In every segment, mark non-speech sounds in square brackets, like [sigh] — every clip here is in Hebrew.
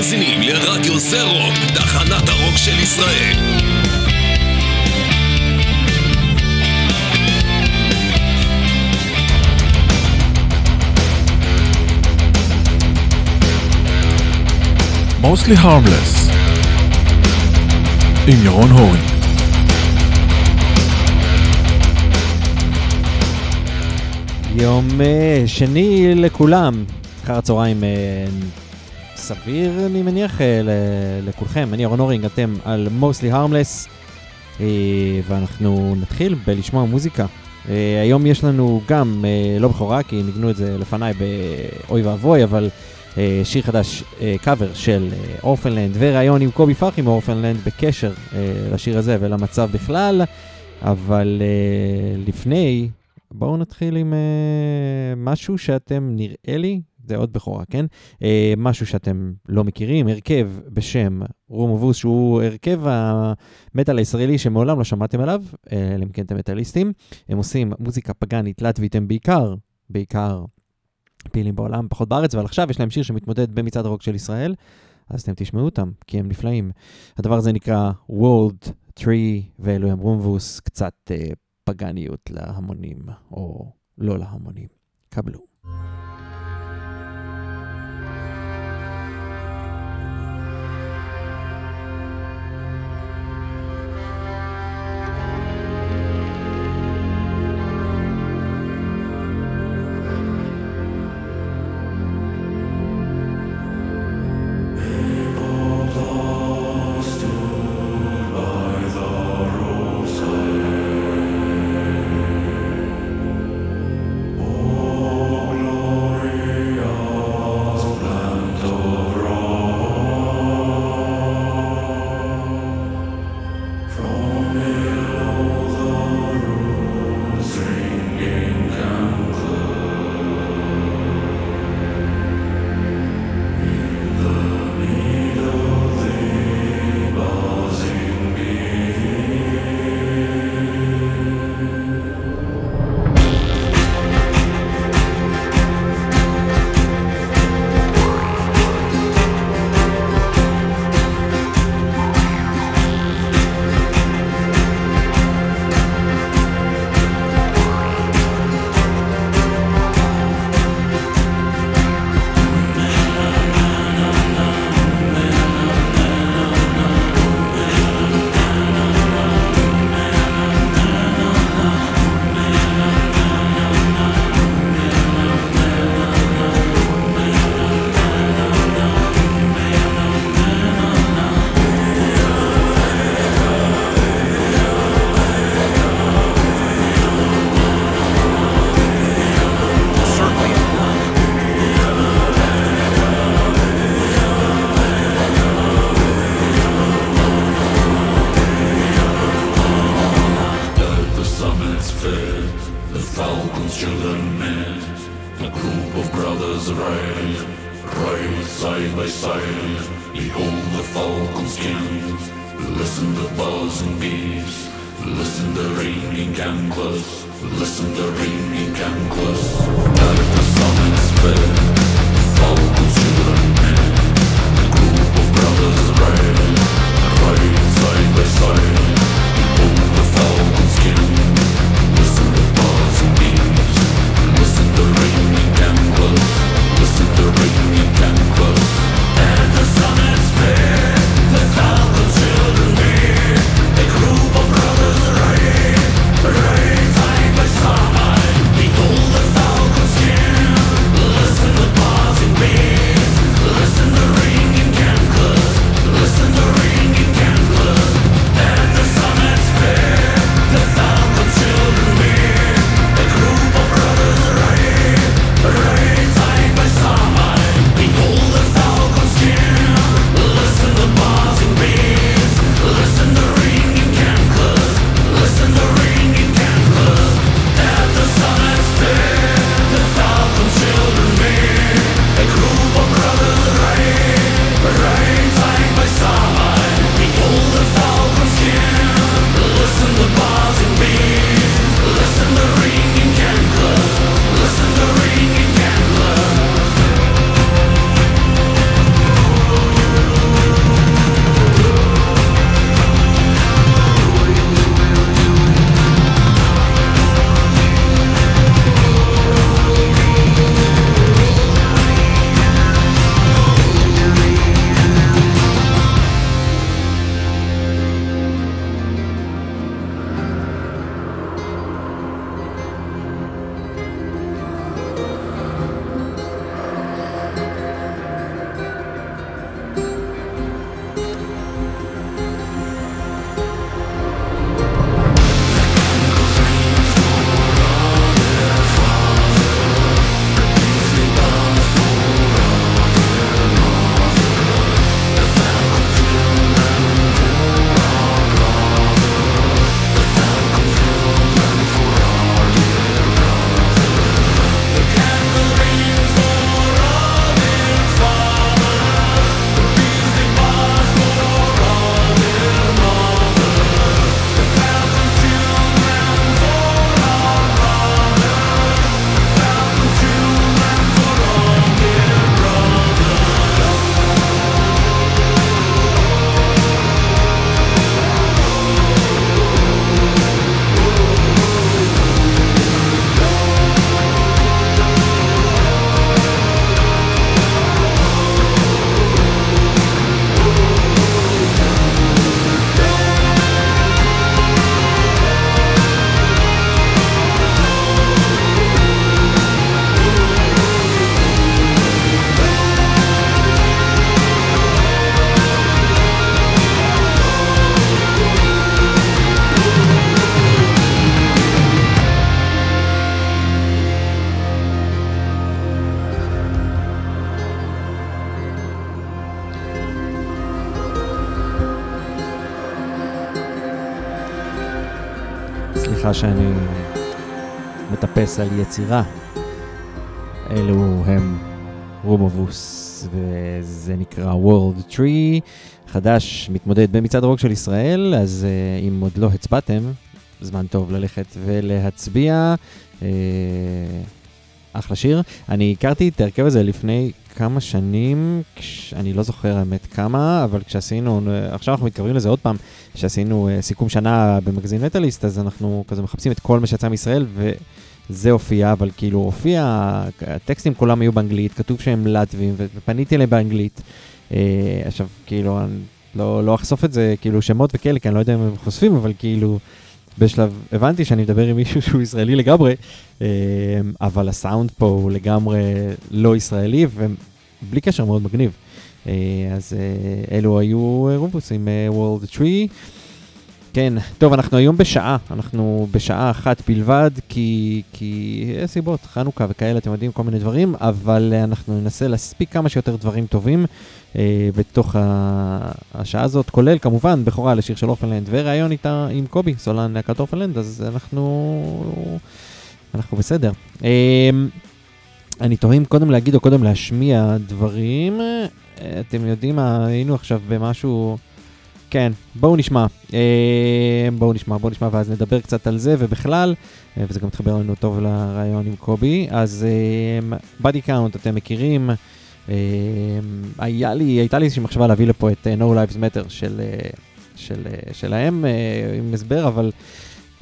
מאזינים לרדיו זה רוק, תחנת הרוק של ישראל. Mostly Harmless עם ירון הורן יום אה, שני לכולם, אחר הצהריים אה, סביר, אני מניח, אה, לכולכם. אני אהרון הורינג, אתם על Mostly Harmless, אה, ואנחנו נתחיל בלשמוע מוזיקה. אה, היום יש לנו גם, לא בכורה, כי ניגנו את זה לפניי באוי ואבוי, אבל שיר חדש, קאבר של אורפנלנד, וראיון עם קובי פרחי מאורפנלנד בקשר לשיר הזה ולמצב בכלל. אבל לפני, בואו נתחיל עם uh, משהו שאתם, נראה לי, זה עוד בכורה, כן? Uh, משהו שאתם לא מכירים, הרכב בשם רום אבוס, שהוא הרכב המטאל הישראלי שמעולם לא שמעתם עליו, uh, אלא אם כן אתם מטאליסטים. הם עושים מוזיקה פגאנית לטבית, הם בעיקר, בעיקר פעילים בעולם, פחות בארץ, אבל עכשיו יש להם שיר שמתמודד במצעד הרוק של ישראל, אז אתם תשמעו אותם, כי הם נפלאים. הדבר הזה נקרא World Tree, ואלו הם רומבוס, קצת אה, פגניות להמונים, או לא להמונים. קבלו. שאני מטפס על יצירה. אלו הם רומובוס, וזה נקרא World Tree, חדש, מתמודד במצעד הרוק של ישראל, אז uh, אם עוד לא הצבעתם, זמן טוב ללכת ולהצביע. Uh, אחלה שיר. אני הכרתי את ההרכב הזה לפני כמה שנים, כש... אני לא זוכר האמת כמה, אבל כשעשינו, עכשיו אנחנו מתקרבים לזה עוד פעם, כשעשינו uh, סיכום שנה במגזין מטאליסט, אז אנחנו כזה מחפשים את כל מה שיצא מישראל, וזה הופיע, אבל כאילו הופיע, הטקסטים כולם היו באנגלית, כתוב שהם לטבים, ופניתי אליהם באנגלית. Uh, עכשיו, כאילו, אני לא, לא אחשוף את זה, כאילו, שמות וכאלה, כי אני לא יודע אם הם חושפים, אבל כאילו... בשלב, הבנתי שאני מדבר עם מישהו שהוא ישראלי לגמרי, אה, אבל הסאונד פה הוא לגמרי לא ישראלי, ובלי קשר מאוד מגניב. אה, אז אה, אלו היו רומבוס עם World Tree. כן, טוב, אנחנו היום בשעה, אנחנו בשעה אחת בלבד, כי, כי יש סיבות, חנוכה וכאלה, אתם יודעים, כל מיני דברים, אבל אנחנו ננסה להספיק כמה שיותר דברים טובים. אה, בתוך השעה הזאת, כולל כמובן בכורה לשיר של אורפנלנד וראיון איתה עם קובי, סולן להקת אורפנלנד, אז אנחנו, אנחנו בסדר. אה, אני תוהה אם קודם להגיד או קודם להשמיע דברים. אה, אתם יודעים מה, היינו עכשיו במשהו... כן, בואו נשמע. בואו נשמע, בואו נשמע ואז נדבר קצת על זה, ובכלל, וזה גם מתחבר לנו טוב לרעיון עם קובי. אז בדי קאונט אתם מכירים, היה לי, הייתה לי איזושהי מחשבה להביא לפה את uh, No Lives Matter של, uh, של, uh, שלהם uh, עם הסבר, אבל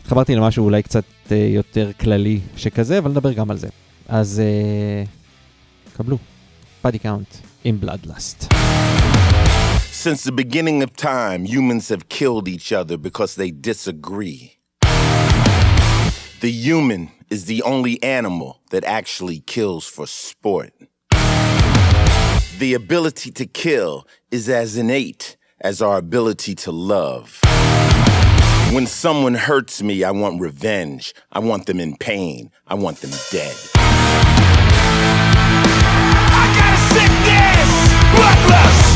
התחברתי למשהו אולי קצת uh, יותר כללי שכזה, אבל נדבר גם על זה. אז uh, קבלו, פאדי קאונט עם Bloodlust. Since the beginning of time, humans have killed each other because they disagree. The human is the only animal that actually kills for sport. The ability to kill is as innate as our ability to love. When someone hurts me, I want revenge. I want them in pain. I want them dead. I got a sickness.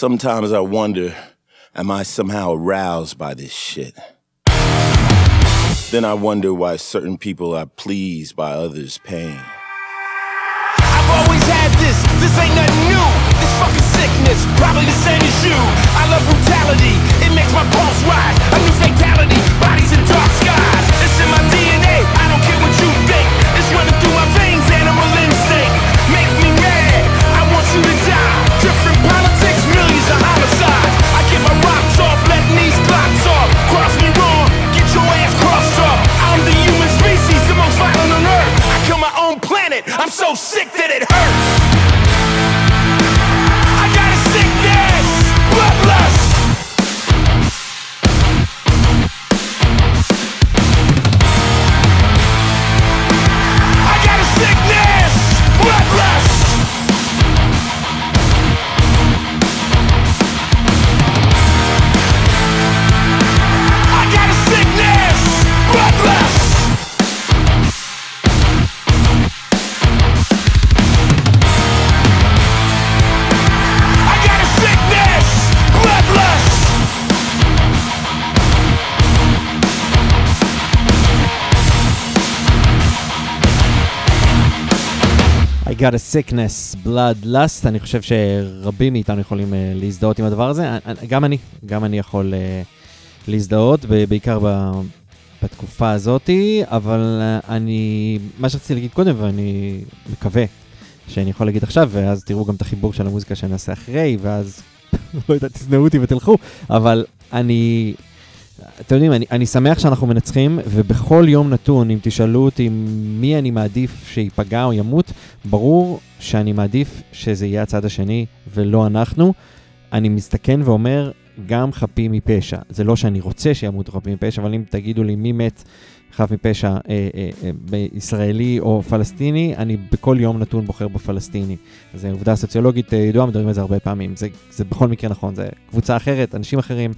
Sometimes I wonder, am I somehow aroused by this shit? Then I wonder why certain people are pleased by others' pain. I've always had this, this ain't nothing new. This fucking sickness, probably the same as you. I love brutality, it makes my pulse rise. A new fatality, bodies in dark skies. It's in my DNA, I don't care I'm so sick got a sickness, blood lust, אני חושב שרבים מאיתנו יכולים uh, להזדהות עם הדבר הזה, גם אני, גם אני יכול להזדהות, בעיקר בתקופה הזאתי, אבל אני, מה שרציתי להגיד קודם, ואני מקווה שאני יכול להגיד עכשיו, ואז תראו גם את החיבור של המוזיקה שאני אעשה אחרי, ואז, [laughs] לא יודע, תזנעו אותי ותלכו, אבל אני אתם יודעים, אני, אני שמח שאנחנו מנצחים, ובכל יום נתון, אם תשאלו אותי מי אני מעדיף שייפגע או ימות, ברור שאני מעדיף שזה יהיה הצד השני ולא אנחנו. אני מסתכן ואומר, גם חפים מפשע. זה לא שאני רוצה שימותו חפים מפשע, אבל אם תגידו לי מי מת חף מפשע, אה, אה, אה, ישראלי או פלסטיני, אני בכל יום נתון בוחר בפלסטיני. זו עובדה סוציולוגית אה, ידועה, מדברים על זה הרבה פעמים. זה, זה בכל מקרה נכון, זה קבוצה אחרת, אנשים אחרים.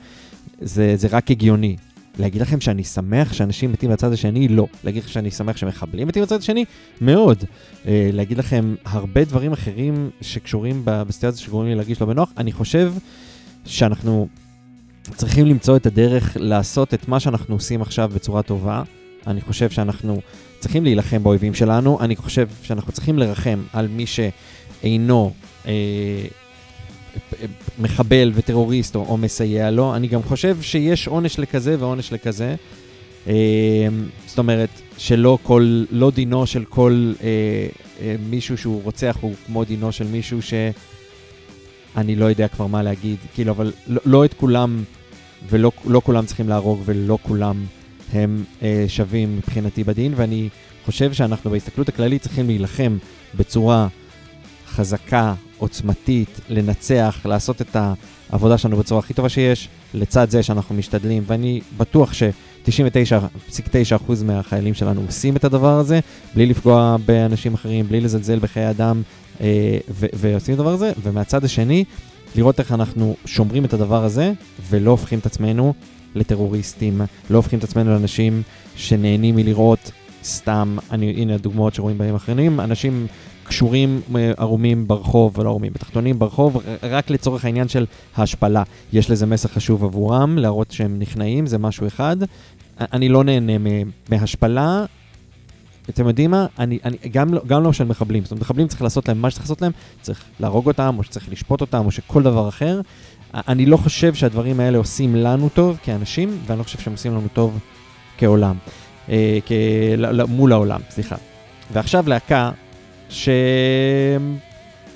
זה, זה רק הגיוני. להגיד לכם שאני שמח שאנשים מתים בצד השני? לא. להגיד לכם שאני שמח שמחבלים מתים בצד השני? מאוד. Uh, להגיד לכם הרבה דברים אחרים שקשורים בסיטואציה שגורמים לי להרגיש לא בנוח? אני חושב שאנחנו צריכים למצוא את הדרך לעשות את מה שאנחנו עושים עכשיו בצורה טובה. אני חושב שאנחנו צריכים להילחם באויבים שלנו, אני חושב שאנחנו צריכים לרחם על מי שאינו אה, מחבל וטרוריסט או, או מסייע לו. אני גם חושב שיש עונש לכזה ועונש לכזה. אה, זאת אומרת, שלא כל, לא דינו של כל אה, אה, מישהו שהוא רוצח הוא כמו דינו של מישהו שאני לא יודע כבר מה להגיד. כאילו, אבל לא, לא את כולם, ולא לא כולם צריכים להרוג ולא כולם הם אה, שווים מבחינתי בדין, ואני חושב שאנחנו בהסתכלות הכללית צריכים להילחם בצורה חזקה, עוצמתית, לנצח, לעשות את העבודה שלנו בצורה הכי טובה שיש, לצד זה שאנחנו משתדלים, ואני בטוח ש-99.9% מהחיילים שלנו עושים את הדבר הזה, בלי לפגוע באנשים אחרים, בלי לזלזל בחיי אדם, אה, ועושים את הדבר הזה, ומהצד השני, לראות איך אנחנו שומרים את הדבר הזה, ולא הופכים את עצמנו לטרוריסטים, לא הופכים את עצמנו לאנשים שנהנים מלראות סתם, אני, הנה הדוגמאות שרואים בהם אחרים, אנשים קשורים אה, ערומים ברחוב, ולא ערומים, בתחתונים ברחוב, רק לצורך העניין של ההשפלה. יש לזה מסר חשוב עבורם, להראות שהם נכנעים, זה משהו אחד. אני לא נהנה מהשפלה. אתם יודעים מה? אני, אני, גם, לא, גם לא של מחבלים. זאת אומרת, מחבלים צריך לעשות להם מה שצריך לעשות להם, צריך להרוג אותם, או שצריך לשפוט אותם, או שכל דבר אחר. אני לא חושב שהדברים האלה עושים לנו טוב כאנשים, ואני לא חושב שהם עושים לנו טוב כעולם. אה, כ... מול העולם, סליחה. ועכשיו להקה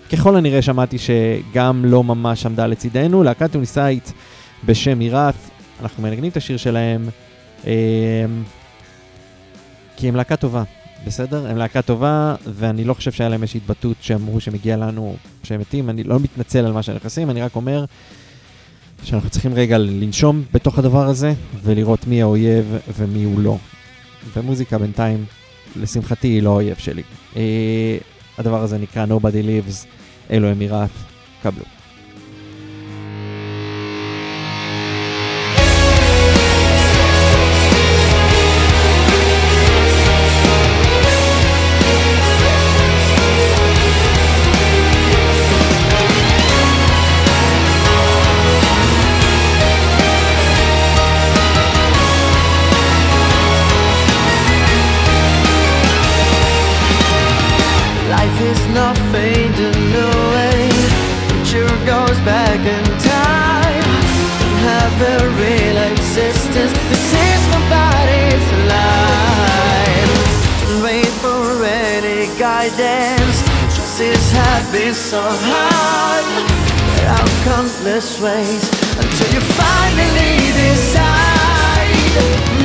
שככל הנראה שמעתי שגם לא ממש עמדה לצידנו, להקה טוניסאית בשם עירת, אנחנו מנגנים את השיר שלהם, אה, כי הם להקה טובה, בסדר? הם להקה טובה, ואני לא חושב שהיה להם איזושהי התבטאות שאמרו שמגיע לנו שהם מתים, אני לא מתנצל על מה שהם נכנסים, אני רק אומר שאנחנו צריכים רגע לנשום בתוך הדבר הזה, ולראות מי האויב ומי הוא לא. ומוזיקה בינתיים לשמחתי היא לא האויב שלי. Uh, הדבר הזה נקרא Nobody Lives, אלו אמירת, קבלו. So hard. Are countless ways Until you finally decide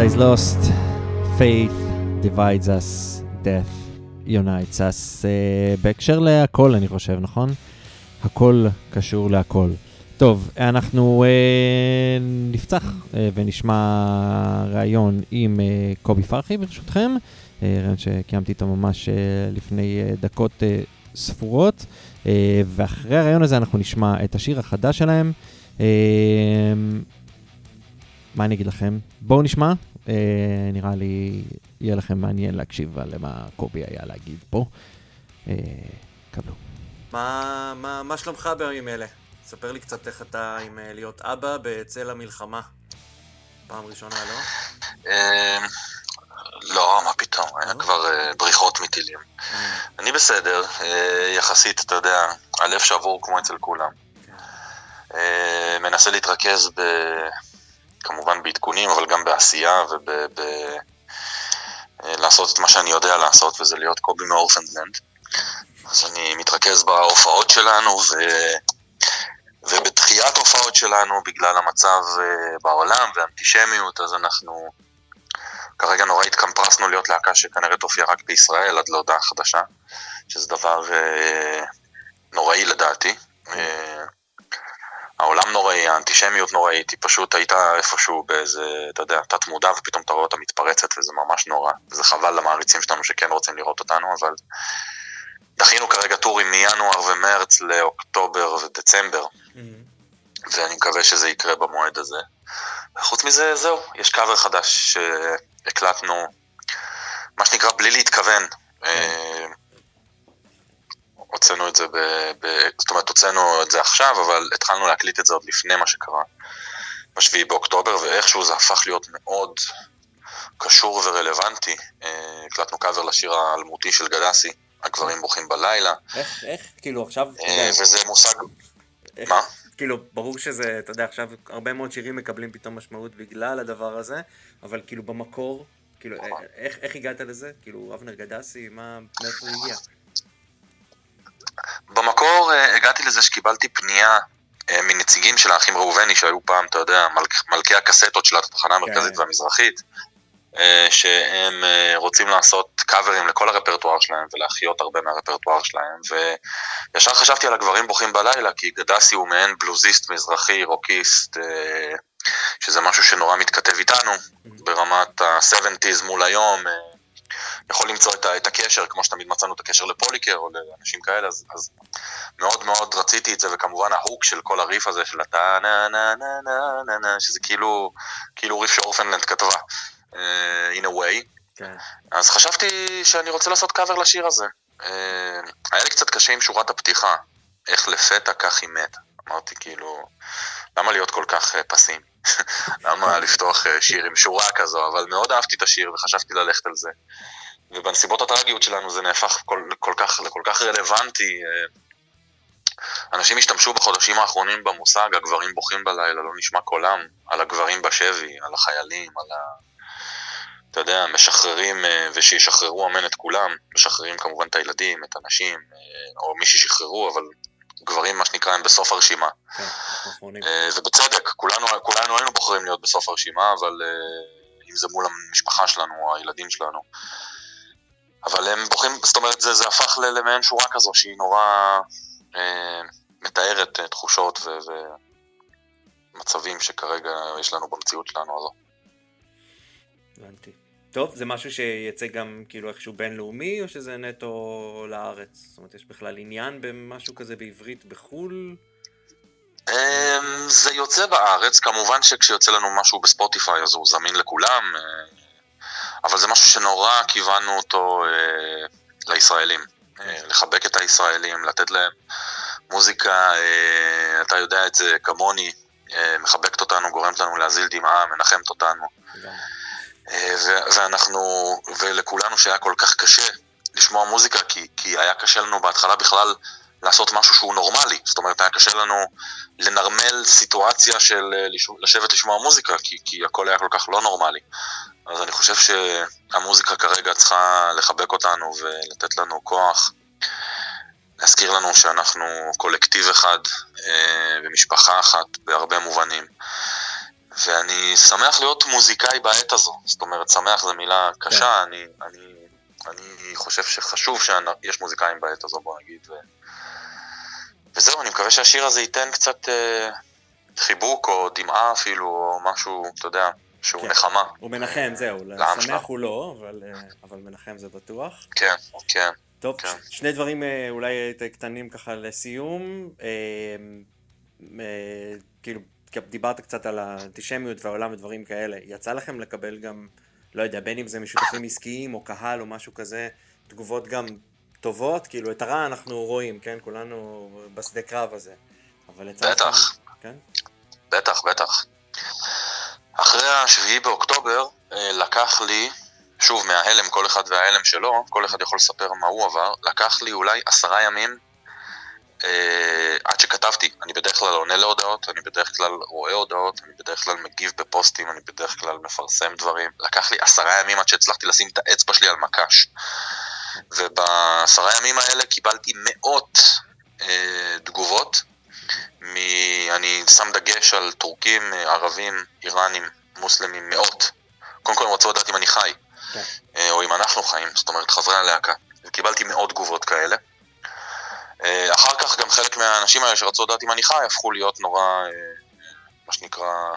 Paradise Lost, Faith divides us, Death unites us. Uh, בהקשר להכל, אני חושב, נכון? הכל קשור להכל. טוב, אנחנו uh, נפתח uh, ונשמע ראיון עם uh, קובי פרחי, ברשותכם. uh, ראיון שקיימתי איתו ממש uh, לפני uh, דקות uh, ספורות. Uh, ואחרי הראיון הזה אנחנו נשמע את השיר החדש שלהם. Uh, מה אני אגיד לכם? בואו נשמע, נראה לי יהיה לכם מעניין להקשיב על מה קובי היה להגיד פה. אה, קבלו. מה, מה, מה שלומך בימים אלה? ספר לי קצת איך אתה עם אה, להיות אבא בצל המלחמה. פעם ראשונה, לא? אמ, לא, מה פתאום, היה כבר אה, בריחות מטילים. אני בסדר, אה, יחסית, אתה יודע, הלב שבור כמו אצל כולם. אה, מנסה להתרכז ב... כמובן בעדכונים, אבל גם בעשייה וב... ב... אה, את מה שאני יודע לעשות, וזה להיות קובי מאורפנדלנד. אז אני מתרכז בהופעות שלנו, ו... ובדחיית הופעות שלנו בגלל המצב אה, בעולם והאנטישמיות, אז אנחנו כרגע נורא התקמפרסנו להיות להקה שכנראה תופיע רק בישראל עד להודעה חדשה, שזה דבר אה, נוראי לדעתי. העולם נוראי, האנטישמיות נוראית, היא פשוט הייתה איפשהו באיזה, אתה יודע, תת מודע, ופתאום אתה רואה אותה מתפרצת, וזה ממש נורא. זה חבל למעריצים שלנו שכן רוצים לראות אותנו, אבל דחינו כרגע טורים מינואר ומרץ לאוקטובר ודצמבר, ואני מקווה שזה יקרה במועד הזה. וחוץ מזה, זהו, יש קאבר חדש שהקלטנו, מה שנקרא, בלי להתכוון. אה, הוצאנו את זה ב, ב... זאת אומרת, הוצאנו את זה עכשיו, אבל התחלנו להקליט את זה עוד לפני מה שקרה, בשביעי באוקטובר, ואיכשהו זה הפך להיות מאוד קשור ורלוונטי. אה, הקלטנו קאבר לשיר האלמותי של גדסי, הגברים בוכים בלילה, איך, איך, כאילו עכשיו, אה, וזה מושג... איך- מה? כאילו, ברור שזה, אתה יודע, עכשיו הרבה מאוד שירים מקבלים פתאום משמעות בגלל הדבר הזה, אבל כאילו במקור, כאילו, נכון. איך, איך הגעת לזה? כאילו, אבנר גדסי, מה, מאיפה הוא הגיע? במקור אה, הגעתי לזה שקיבלתי פנייה אה, מנציגים של האחים ראובני, שהיו פעם, אתה יודע, מלכ- מלכי הקסטות של התחנה המרכזית כן. והמזרחית, אה, שהם רוצים לעשות קאברים לכל הרפרטואר שלהם ולהחיות הרבה מהרפרטואר שלהם, וישר חשבתי על הגברים בוכים בלילה, כי גדסי הוא מעין בלוזיסט מזרחי, רוקיסט, שזה משהו שנורא מתכתב איתנו, ברמת ה-70's מול היום, יכול למצוא את, את הקשר, כמו שתמיד מצאנו את הקשר לפוליקר או לאנשים כאלה, אז, אז מאוד מאוד רציתי את זה, וכמובן ההוק של כל הריף הזה של הטה נה נה נה נה נה נה, שזה כאילו, כאילו ריף שאורפנלנד כתבה, uh, in a way. כן. אז חשבתי שאני רוצה לעשות קאבר לשיר הזה. Uh, היה לי קצת קשה עם שורת הפתיחה, איך לפתע כך היא מת. אמרתי כאילו, למה להיות כל כך uh, פסים? [laughs] למה לפתוח שיר עם שורה כזו? אבל מאוד אהבתי את השיר וחשבתי ללכת על זה. ובנסיבות הטרגיות שלנו זה נהפך כל, כל כך, לכל כך רלוונטי. אה, אנשים השתמשו בחודשים האחרונים במושג הגברים בוכים בלילה, לא נשמע קולם, על הגברים בשבי, על החיילים, על ה... אתה יודע, משחררים, אה, ושישחררו אמן את כולם, משחררים כמובן את הילדים, את הנשים, אה, או מי ששחררו, אבל גברים, מה שנקרא, הם בסוף הרשימה. כן, ובצדק, כולנו, כולנו היינו בוחרים להיות בסוף הרשימה, אבל אם זה מול המשפחה שלנו או הילדים שלנו. אבל הם בוחרים, זאת אומרת, זה, זה הפך למעין שורה כזו שהיא נורא אה, מתארת אה, תחושות ו- ומצבים שכרגע יש לנו במציאות שלנו הזו. הבנתי. טוב, זה משהו שיצא גם כאילו איכשהו בינלאומי, או שזה נטו לארץ? זאת אומרת, יש בכלל עניין במשהו כזה בעברית בחו"ל? אמ, זה יוצא בארץ, כמובן שכשיוצא לנו משהו בספוטיפיי אז הוא זמין לכולם, אה, אבל זה משהו שנורא כיוונו אותו אה, לישראלים. אה, לחבק את הישראלים, לתת להם מוזיקה, אה, אתה יודע את זה כמוני, אה, מחבקת אותנו, גורמת לנו להזיל דמעה, מנחמת אותנו. אה, ואנחנו, ולכולנו שהיה כל כך קשה לשמוע מוזיקה, כי, כי היה קשה לנו בהתחלה בכלל לעשות משהו שהוא נורמלי. זאת אומרת, היה קשה לנו לנרמל סיטואציה של אה, לש- לשבת לשמוע מוזיקה, כי, כי הכל היה כל כך לא נורמלי. אז אני חושב שהמוזיקה כרגע צריכה לחבק אותנו ולתת לנו כוח, להזכיר לנו שאנחנו קולקטיב אחד אה, ומשפחה אחת בהרבה מובנים. ואני שמח להיות מוזיקאי בעת הזו. זאת אומרת, שמח זו מילה קשה, כן. אני, אני, אני חושב שחשוב שיש מוזיקאים בעת הזו, בוא נגיד. ו... וזהו, אני מקווה שהשיר הזה ייתן קצת אה, חיבוק או דמעה אפילו, או משהו, אתה יודע, שהוא כן. נחמה. הוא מנחם, זהו, לעם שמח שלנו. הוא לא, אבל, אה, אבל מנחם זה בטוח. כן, כן. טוב, כן. שני דברים אה, אולי אה, קטנים ככה לסיום. אה, אה, כאילו, דיברת קצת על האנטישמיות והעולם ודברים כאלה. יצא לכם לקבל גם, לא יודע, בין אם זה משותפים עסקיים או קהל או משהו כזה, תגובות גם טובות? כאילו, את הרע אנחנו רואים, כן? כולנו בשדה קרב הזה. אבל יצא לכם... בטח. כן? בטח, בטח. אחרי השביעי באוקטובר אה, לקח לי, שוב מההלם, כל אחד וההלם שלו, כל אחד יכול לספר מה הוא עבר, לקח לי אולי עשרה ימים אה, עד שכתבתי. אני בדרך כלל עונה להודעות, אני בדרך כלל רואה הודעות, אני בדרך כלל מגיב בפוסטים, אני בדרך כלל מפרסם דברים. לקח לי עשרה ימים עד שהצלחתי לשים את האצבע שלי על מקש. ובעשרה ימים האלה קיבלתי מאות אה, תגובות. מ... אני שם דגש על טורקים, אה, ערבים, איראנים, מוסלמים, מאות. קודם כל הם רצו לדעת אם אני חי, כן. אה, או אם אנחנו חיים, זאת אומרת חברי הלהקה. וקיבלתי מאות תגובות כאלה. אה, אחר כך גם חלק מהאנשים האלה שרצו לדעת אם אני חי, הפכו להיות נורא, מה שנקרא,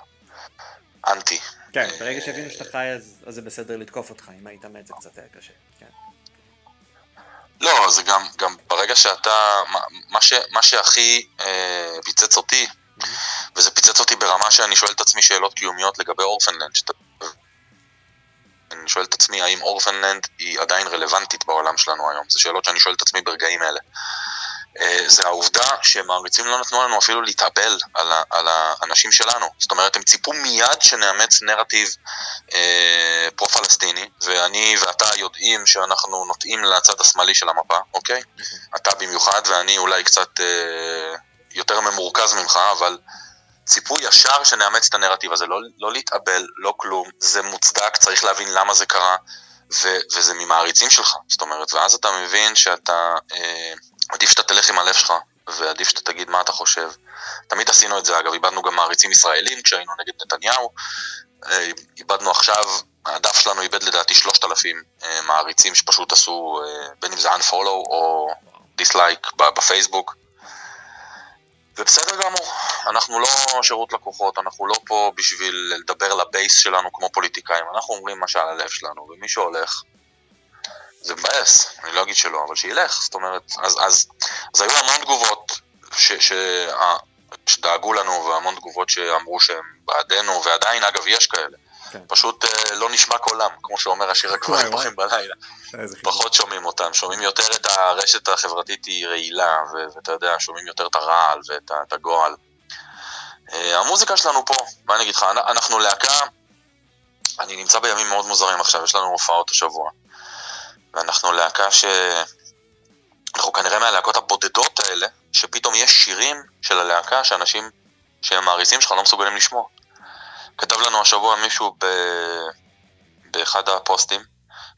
אנטי. כן, ברגע שהבינו שאתה חי, אז, אז זה בסדר לתקוף אותך. אם היית מת זה קצת היה קשה. לא, זה גם, גם ברגע שאתה, מה, מה, ש, מה שהכי אה, פיצץ אותי, וזה פיצץ אותי ברמה שאני שואל את עצמי שאלות קיומיות לגבי אורפנלנד. שאתה, אני שואל את עצמי האם אורפנלנד היא עדיין רלוונטית בעולם שלנו היום. זה שאלות שאני שואל את עצמי ברגעים אלה. אה, זה העובדה שמעריצים לא נתנו לנו אפילו להתאבל על, ה, על האנשים שלנו. זאת אומרת, הם ציפו מיד שנאמץ נרטיב אה, פרו-פלסטיני, ואני ואתה יודעים שאנחנו נוטים לצד השמאלי של המפה, אוקיי? אתה במיוחד, ואני אולי קצת אה, יותר ממורכז ממך, אבל ציפו ישר שנאמץ את הנרטיב הזה, לא, לא להתאבל, לא כלום, זה מוצדק, צריך להבין למה זה קרה, ו, וזה ממעריצים שלך, זאת אומרת, ואז אתה מבין שאתה, אה, עדיף שאתה תלך עם הלב שלך, ועדיף שאתה תגיד מה אתה חושב. תמיד עשינו את זה, אגב, איבדנו גם מעריצים ישראלים כשהיינו נגד נתניהו, אה, איבדנו עכשיו, הדף שלנו איבד לדעתי 3,000 אה, מעריצים שפשוט עשו, אה, בין אם זה unfollow או dislike בפייסבוק. ובסדר גמור, אנחנו לא שירות לקוחות, אנחנו לא פה בשביל לדבר ל base שלנו כמו פוליטיקאים, אנחנו אומרים מה שעל הלב שלנו, ומי שהולך, זה מבאס, אני לא אגיד שלא, אבל שילך, זאת אומרת, אז, אז, אז היו המון תגובות ש, ש, שדאגו לנו, והמון תגובות שאמרו שהם בעדנו, ועדיין, אגב, יש כאלה. כן. פשוט אה, לא נשמע קולם, כמו שאומר השיר וואי. בוכים [laughs] בלילה. חיבור. פחות שומעים אותם, שומעים יותר את הרשת החברתית היא רעילה, ו- ואתה יודע, שומעים יותר את הרעל ואת הגועל. אה, המוזיקה שלנו פה, מה אני אגיד לך, אנ- אנחנו להקה, אני נמצא בימים מאוד מוזרים עכשיו, יש לנו הופעות השבוע. ואנחנו להקה ש... אנחנו כנראה מהלהקות הבודדות האלה, שפתאום יש שירים של הלהקה שאנשים שהם מעריצים שלך לא מסוגלים לשמוע. כתב לנו השבוע מישהו ב... באחד הפוסטים,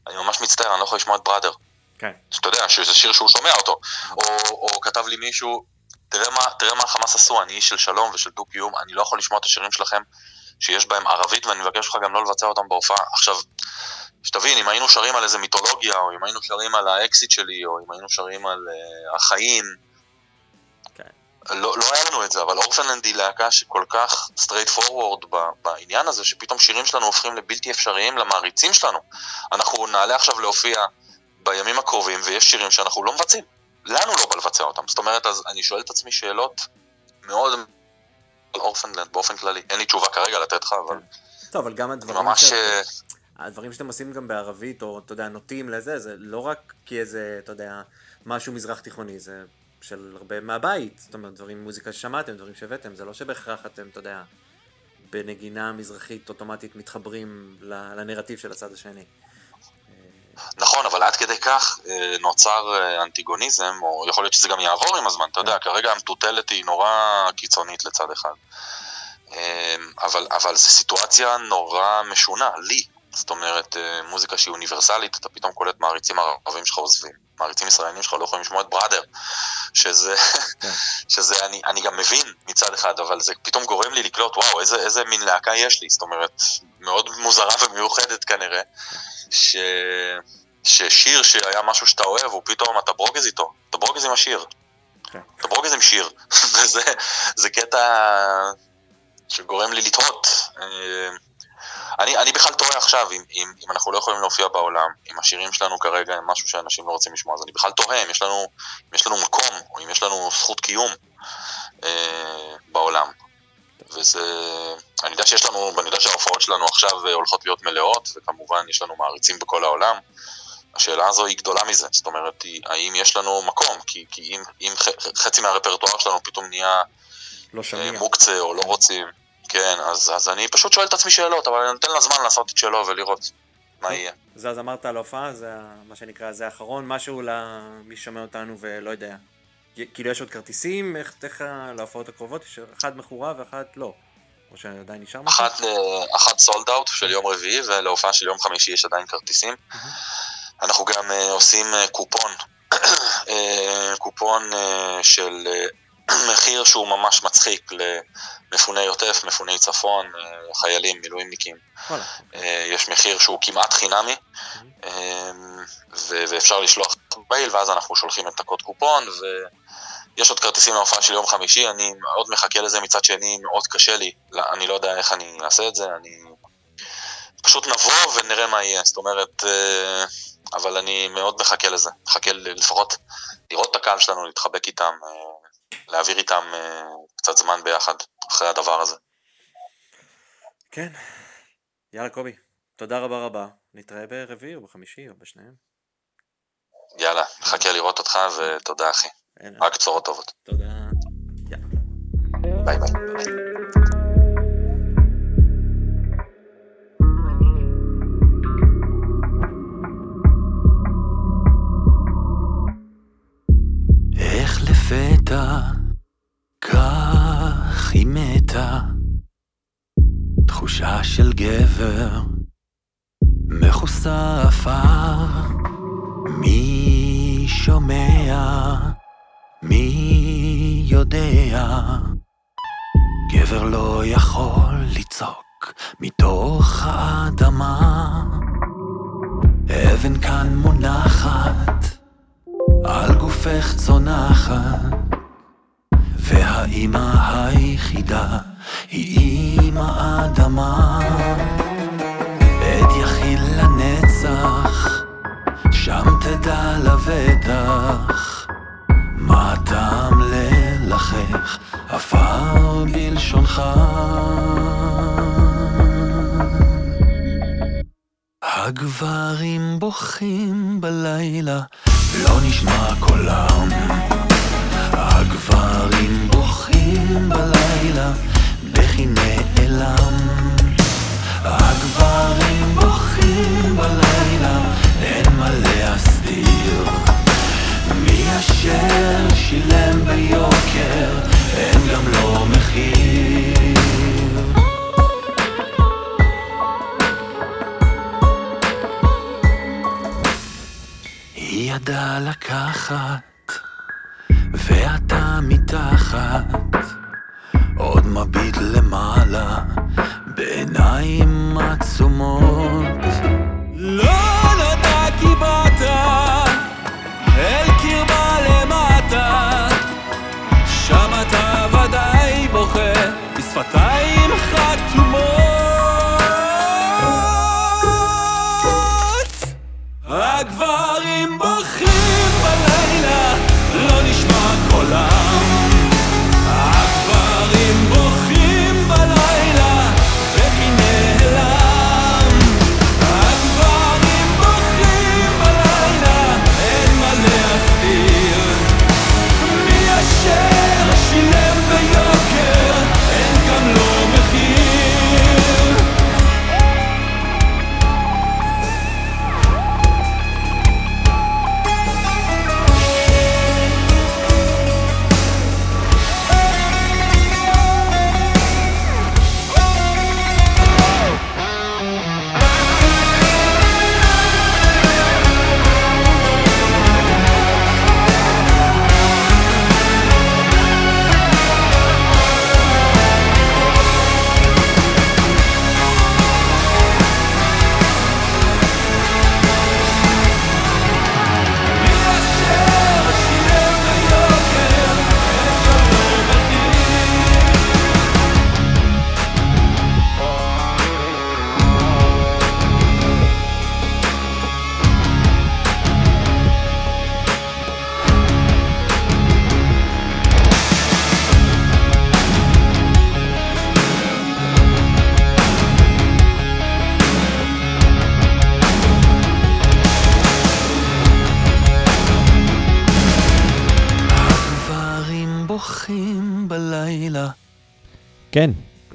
אני ממש מצטער, אני לא יכול לשמוע את Brother. כן. שאתה יודע, שזה שיר שהוא שומע אותו. או, או כתב לי מישהו, תראה מה, תראה מה החמאס עשו, אני איש של שלום ושל דו-קיום, אני לא יכול לשמוע את השירים שלכם שיש בהם ערבית, ואני מבקש ממך גם לא לבצע אותם בהופעה. עכשיו, שתבין, אם היינו שרים על איזה מיתולוגיה, או אם היינו שרים על האקסית שלי, או אם היינו שרים על אה, החיים, כן. לא, לא היה לנו את זה, אבל Orphaned Land היא להקה שכל כך straightforward בעניין הזה, שפתאום שירים שלנו הופכים לבלתי אפשריים למעריצים שלנו. אנחנו נעלה עכשיו להופיע בימים הקרובים, ויש שירים שאנחנו לא מבצעים. לנו לא בא לבצע אותם. זאת אומרת, אז אני שואל את עצמי שאלות מאוד על אורפנלנד באופן כללי. אין לי תשובה כרגע לתת לך, אבל טוב, אבל גם הדברים ממש... שאת- אה, הדברים שאתם עושים גם בערבית, או אתה יודע, נוטים לזה, זה לא רק כי איזה, אתה יודע, משהו מזרח תיכוני, זה של הרבה מהבית. זאת אומרת, דברים, מוזיקה ששמעתם, דברים שהבאתם, זה לא שבהכרח אתם, אתה יודע, בנגינה מזרחית אוטומטית מתחברים לנרטיב של הצד השני. נכון, אבל עד כדי כך אה, נוצר אה, אנטיגוניזם, או יכול להיות שזה גם יעבור עם הזמן, אתה יודע, כרגע המטוטלת היא נורא קיצונית לצד אחד. אה, אבל, אבל זו סיטואציה נורא משונה, לי. זאת אומרת, אה, מוזיקה שהיא אוניברסלית, אתה פתאום קולט מעריצים ערבים שלך עוזבים. מעריצים ישראלים שלך לא יכולים לשמוע את בראדר, שזה, כן. [laughs] שזה אני, אני גם מבין מצד אחד, אבל זה פתאום גורם לי לקלוט, וואו, איזה, איזה מין להקה יש לי, זאת אומרת, מאוד מוזרה ומיוחדת כנראה, ש... ששיר שהיה משהו שאתה אוהב, הוא פתאום, אתה ברוגז איתו, אתה ברוגז עם השיר. כן. אתה ברוגז עם שיר, [laughs] וזה זה קטע שגורם לי לתהות. אני, אני בכלל תוהה עכשיו, אם, אם, אם אנחנו לא יכולים להופיע בעולם, אם השירים שלנו כרגע הם משהו שאנשים לא רוצים לשמוע, אז אני בכלל תוהה אם יש לנו, אם יש לנו מקום, או אם יש לנו זכות קיום אה, בעולם. וזה, אני יודע שיש לנו, אני יודע שההופעות שלנו עכשיו אה, הולכות להיות מלאות, וכמובן יש לנו מעריצים בכל העולם. השאלה הזו היא גדולה מזה, זאת אומרת, היא, האם יש לנו מקום? כי, כי אם, אם ח- חצי מהרפרטואר שלנו פתאום נהיה לא אה, שמיע. מוקצה או לא רוצים, כן, אז, אז אני פשוט שואל את עצמי שאלות, אבל אני נותן לה זמן לעשות את שלו ולראות מה יהיה. זה אז אמרת על ההופעה, זה מה שנקרא, זה האחרון, משהו למי ששומע אותנו ולא יודע. כאילו יש עוד כרטיסים, איך, איך להופעות הקרובות? יש אחד מכורה ואחת לא. או שעדיין נשאר משהו? אחת, אה, אחת סולד אאוט של יום רביעי, ולהופעה של יום חמישי יש עדיין כרטיסים. אנחנו גם אה, עושים אה, קופון, [clears throat] קופון של מחיר שהוא ממש מצחיק למפוני עוטף, מפוני צפון, אה, חיילים, מילואימניקים. אה, יש מחיר שהוא כמעט חינמי, אה, ו- ואפשר לשלוח מייל, ואז אנחנו שולחים את הקוד קופון, ויש עוד כרטיסים להופעה של יום חמישי, אני מאוד מחכה לזה, מצד שני מאוד קשה לי, לא, אני לא יודע איך אני אעשה את זה, אני... פשוט נבוא ונראה מה יהיה, זאת אומרת, אה, אבל אני מאוד מחכה לזה, מחכה לפחות לראות את הקהל שלנו, להתחבק איתם, אה, להעביר איתם אה, קצת זמן ביחד, אחרי הדבר הזה. כן. יאללה קובי, תודה רבה רבה. נתראה ברביעי או בחמישי או בשניהם. יאללה, מחכה לראות אותך, ותודה אחי. רק בשורות טובות. תודה. ביי ביי. לפתע כך היא מתה. תחושה של גבר מכוסה עפר מי שומע מי יודע. גבר לא יכול לצעוק מתוך האדמה. אבן כאן מונחת על גופך צונחת, והאימא היחידה היא אימא אדמה. עד יחיד לנצח, שם תדע לבטח, מה הטעם ללחך, עפר בלשונך. הגברים בוכים בלילה, לא נשמע קולם. הגברים בוכים בלילה, בכי נעלם. הגברים בוכים בלילה, אין מה להסתיר. מי אשר שילם ביוקר, אין גם לא מחיר. היא ידעה לקחת, מתחת, עוד מביט למעלה, בעיניים עצומות. לא נודע כי באת, אל קרבה למטה, שם אתה ודאי בוכה, בשפתיים חתומות.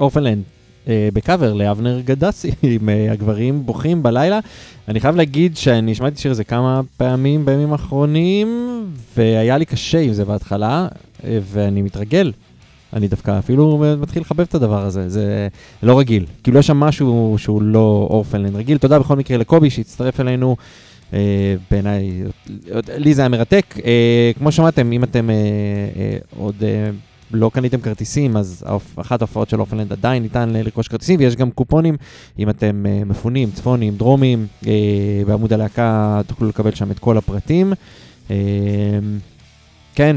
אורפנלנד, אה, בקאבר לאבנר גדסי, [laughs] עם אה, הגברים בוכים בלילה. אני חייב להגיד שאני שמעתי שיר הזה כמה פעמים בימים האחרונים, והיה לי קשה עם זה בהתחלה, אה, ואני מתרגל. אני דווקא אפילו מתחיל לחבב את הדבר הזה, זה לא רגיל. כאילו יש שם משהו שהוא לא אורפנלנד רגיל. תודה בכל מקרה לקובי שהצטרף אלינו. Uh, בעיניי, לי זה היה מרתק. Uh, כמו שמעתם, אם אתם uh, uh, עוד uh, לא קניתם כרטיסים, אז אחת ההופעות של אופנלנד עדיין ניתן לרכוש כרטיסים, ויש גם קופונים, אם אתם uh, מפונים, צפונים, דרומים, uh, בעמוד הלהקה תוכלו לקבל שם את כל הפרטים. Uh, כן,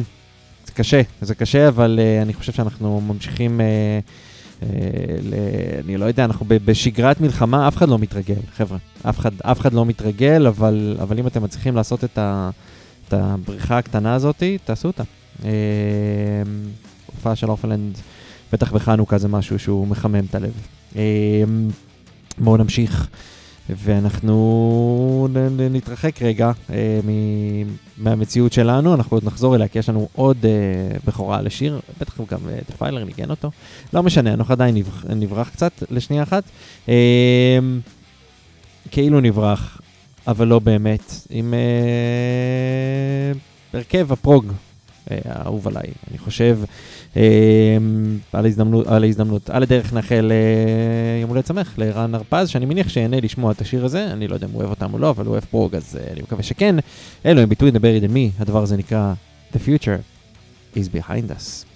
זה קשה, זה קשה, אבל אני חושב שאנחנו ממשיכים... אה, ל... אני לא יודע, אנחנו בשגרת מלחמה, אף אחד לא מתרגל, חבר'ה. אף אחד, אף אחד לא מתרגל, אבל, אבל אם אתם מצליחים לעשות את, ה, את הבריחה הקטנה הזאת, תעשו אותה. אה, הופעה של אורפלנד, בטח בחנוכה זה משהו שהוא מחמם את הלב. אה, בואו נמשיך. ואנחנו נתרחק רגע אה, מהמציאות שלנו, אנחנו עוד נחזור אליה, כי יש לנו עוד אה, בכורה לשיר, בטח גם אה, דפיילר ניגן אותו. לא משנה, אנחנו עדיין נברח, קצת לשנייה אחת. אה, כאילו נברח, אבל לא באמת, עם אה, הרכב הפרוג אה, האהוב עליי, אני חושב. אה, על ההזדמנות, על ההזדמנות. על הדרך נאחל אה, יום הולדת שמח לרן הרפז, שאני מניח שיהנה לשמוע את השיר הזה, אני לא יודע אם הוא אוהב אותם או לא, אבל הוא אוהב פרוג, אז אה, אני מקווה שכן. אלו הם ביטוי The Buried in הדבר הזה נקרא The Future is Behind Us.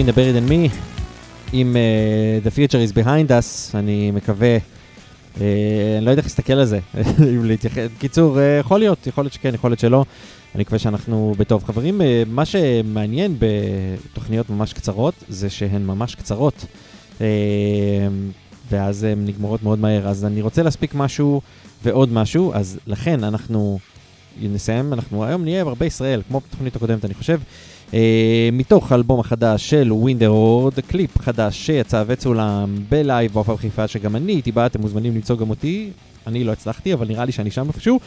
Between the Buried and Me, עם uh, The Future is Behind Us, אני מקווה, uh, אני לא יודע איך להסתכל על זה, [laughs] אם להתייחס, בקיצור, uh, יכול להיות, יכול להיות שכן, יכול להיות שלא, אני מקווה שאנחנו בטוב. חברים, uh, מה שמעניין בתוכניות ממש קצרות, זה שהן ממש קצרות, uh, ואז הן נגמרות מאוד מהר, אז אני רוצה להספיק משהו ועוד משהו, אז לכן אנחנו נסיים, אנחנו היום נהיה הרבה ישראל, כמו בתוכנית הקודמת אני חושב. אה, מתוך האלבום החדש של Winterhorde, קליפ חדש שיצא וצולם בלייב בהופעה בחיפה, שגם אני הייתי בה, אתם מוזמנים למצוא גם אותי, אני לא הצלחתי, אבל נראה לי שאני שם איפשהו.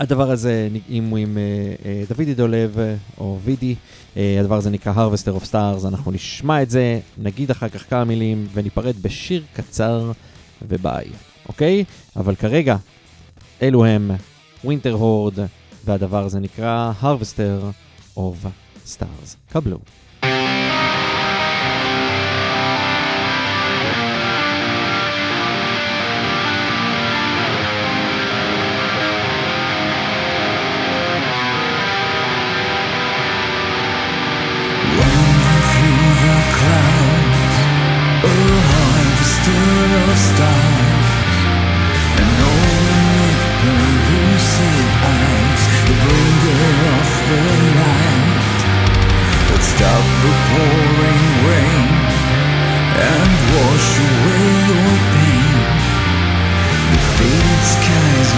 הדבר הזה, אם הוא עם אה, אה, דוידי דולב או וידי, הדבר הזה נקרא Harvester of Stars, אנחנו נשמע את זה, נגיד אחר כך כמה מילים וניפרד בשיר קצר וביי, אוקיי? אבל כרגע, אלו הם ווינטר הורד, והדבר הזה נקרא Harvester of Stars. קבלו.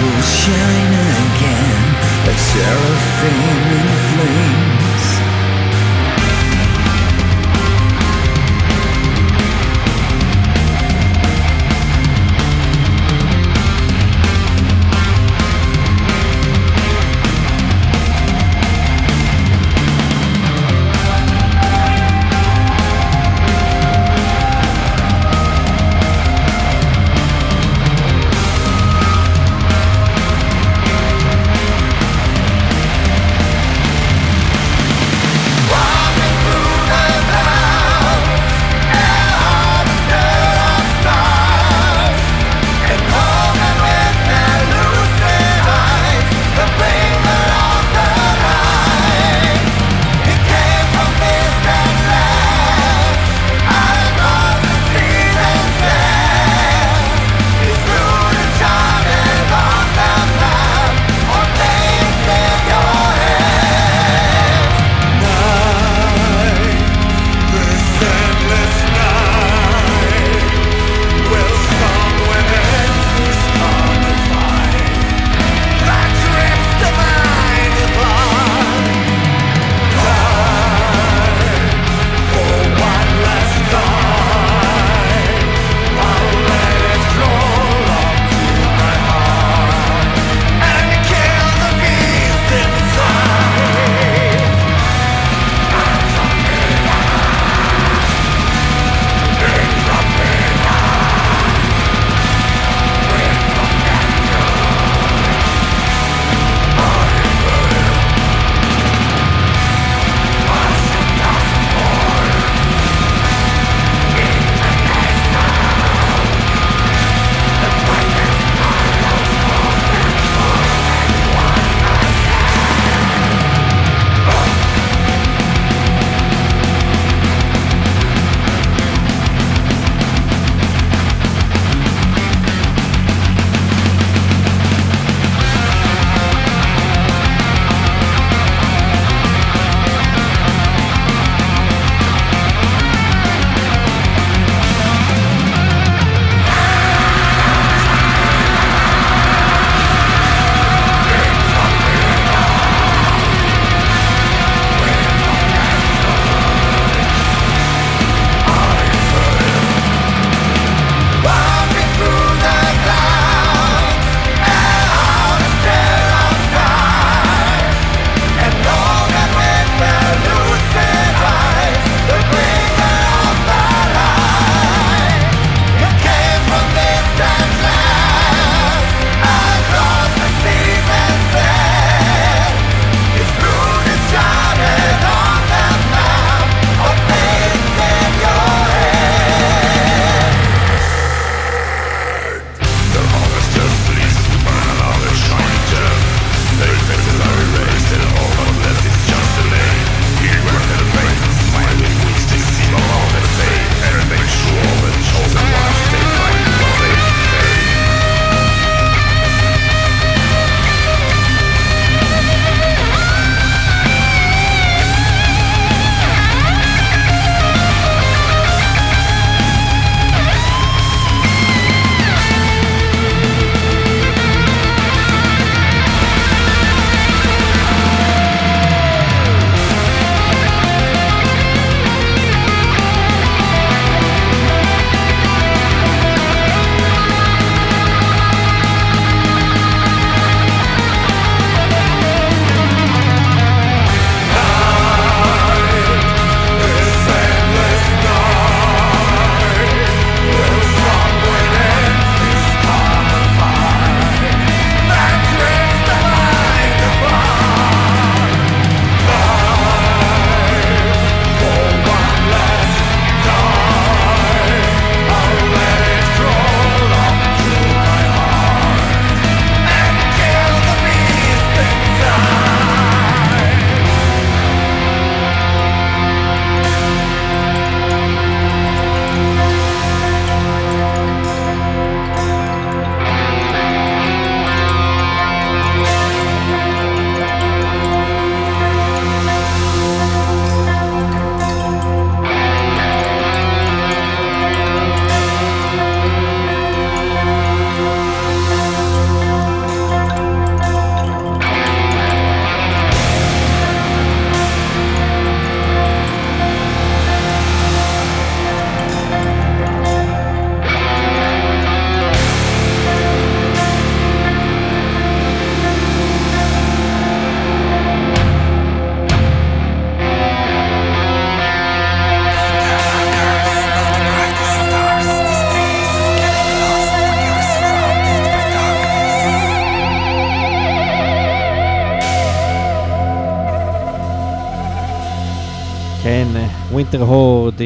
Will shine again like seraphim in flames.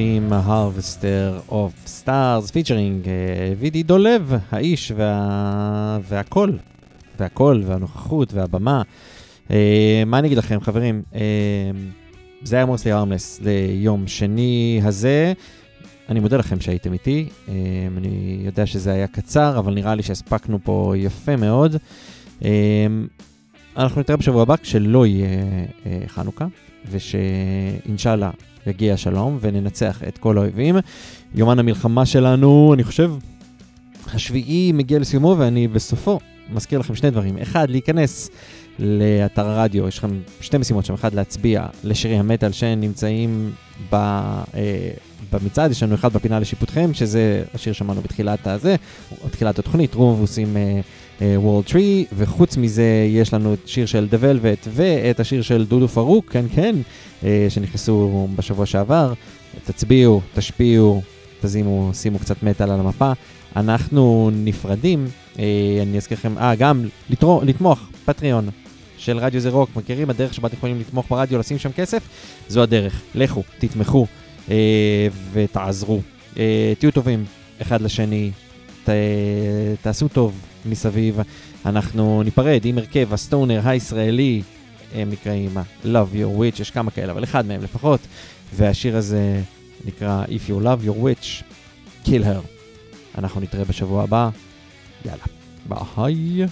עם Harvester of Stars, featuring וידי דולב, האיש וה... והקול, והקול והנוכחות והבמה. אה, מה אני אגיד לכם, חברים? אה, זה היה Mostly Harmless ליום שני הזה. אני מודה לכם שהייתם איתי. אה, אני יודע שזה היה קצר, אבל נראה לי שהספקנו פה יפה מאוד. אה, אנחנו נתראה בשבוע הבא כשלא יהיה אה, חנוכה, ושאינשאללה יגיע השלום וננצח את כל האויבים. יומן המלחמה שלנו, אני חושב, השביעי מגיע לסיומו ואני בסופו מזכיר לכם שני דברים. אחד, להיכנס לאתר הרדיו, יש לכם שתי משימות שם, אחד להצביע לשירי המטאל שנמצאים ב, אה, במצעד, יש לנו אחד בפינה לשיפוטכם, שזה השיר שמענו בתחילת הזה, בתחילת התוכנית, רום מבוסים World War Three, וחוץ מזה יש לנו את שיר של The Velvet ואת השיר של דודו פרוק, כן כן, אה, שנכנסו בשבוע שעבר. תצביעו, תשפיעו, תשימו, שימו קצת מטאל על המפה. אנחנו נפרדים, אה, אני אזכיר לכם, אה, גם לתרום, לתמוך, Patreon של רדיו זה רוק, מכירים? הדרך שבה אתם יכולים לתמוך ברדיו, לשים שם כסף, זו הדרך. לכו, תתמכו אה, ותעזרו. אה, תהיו טובים אחד לשני, ת, תעשו טוב מסביב. אנחנו ניפרד עם הרכב הסטונר הישראלי, הם נקראים Love Your Witch, יש כמה כאלה, אבל אחד מהם לפחות, והשיר הזה נקרא If You Love Your Witch, Kill Her. אנחנו נתראה בשבוע הבא, יאללה, ביי.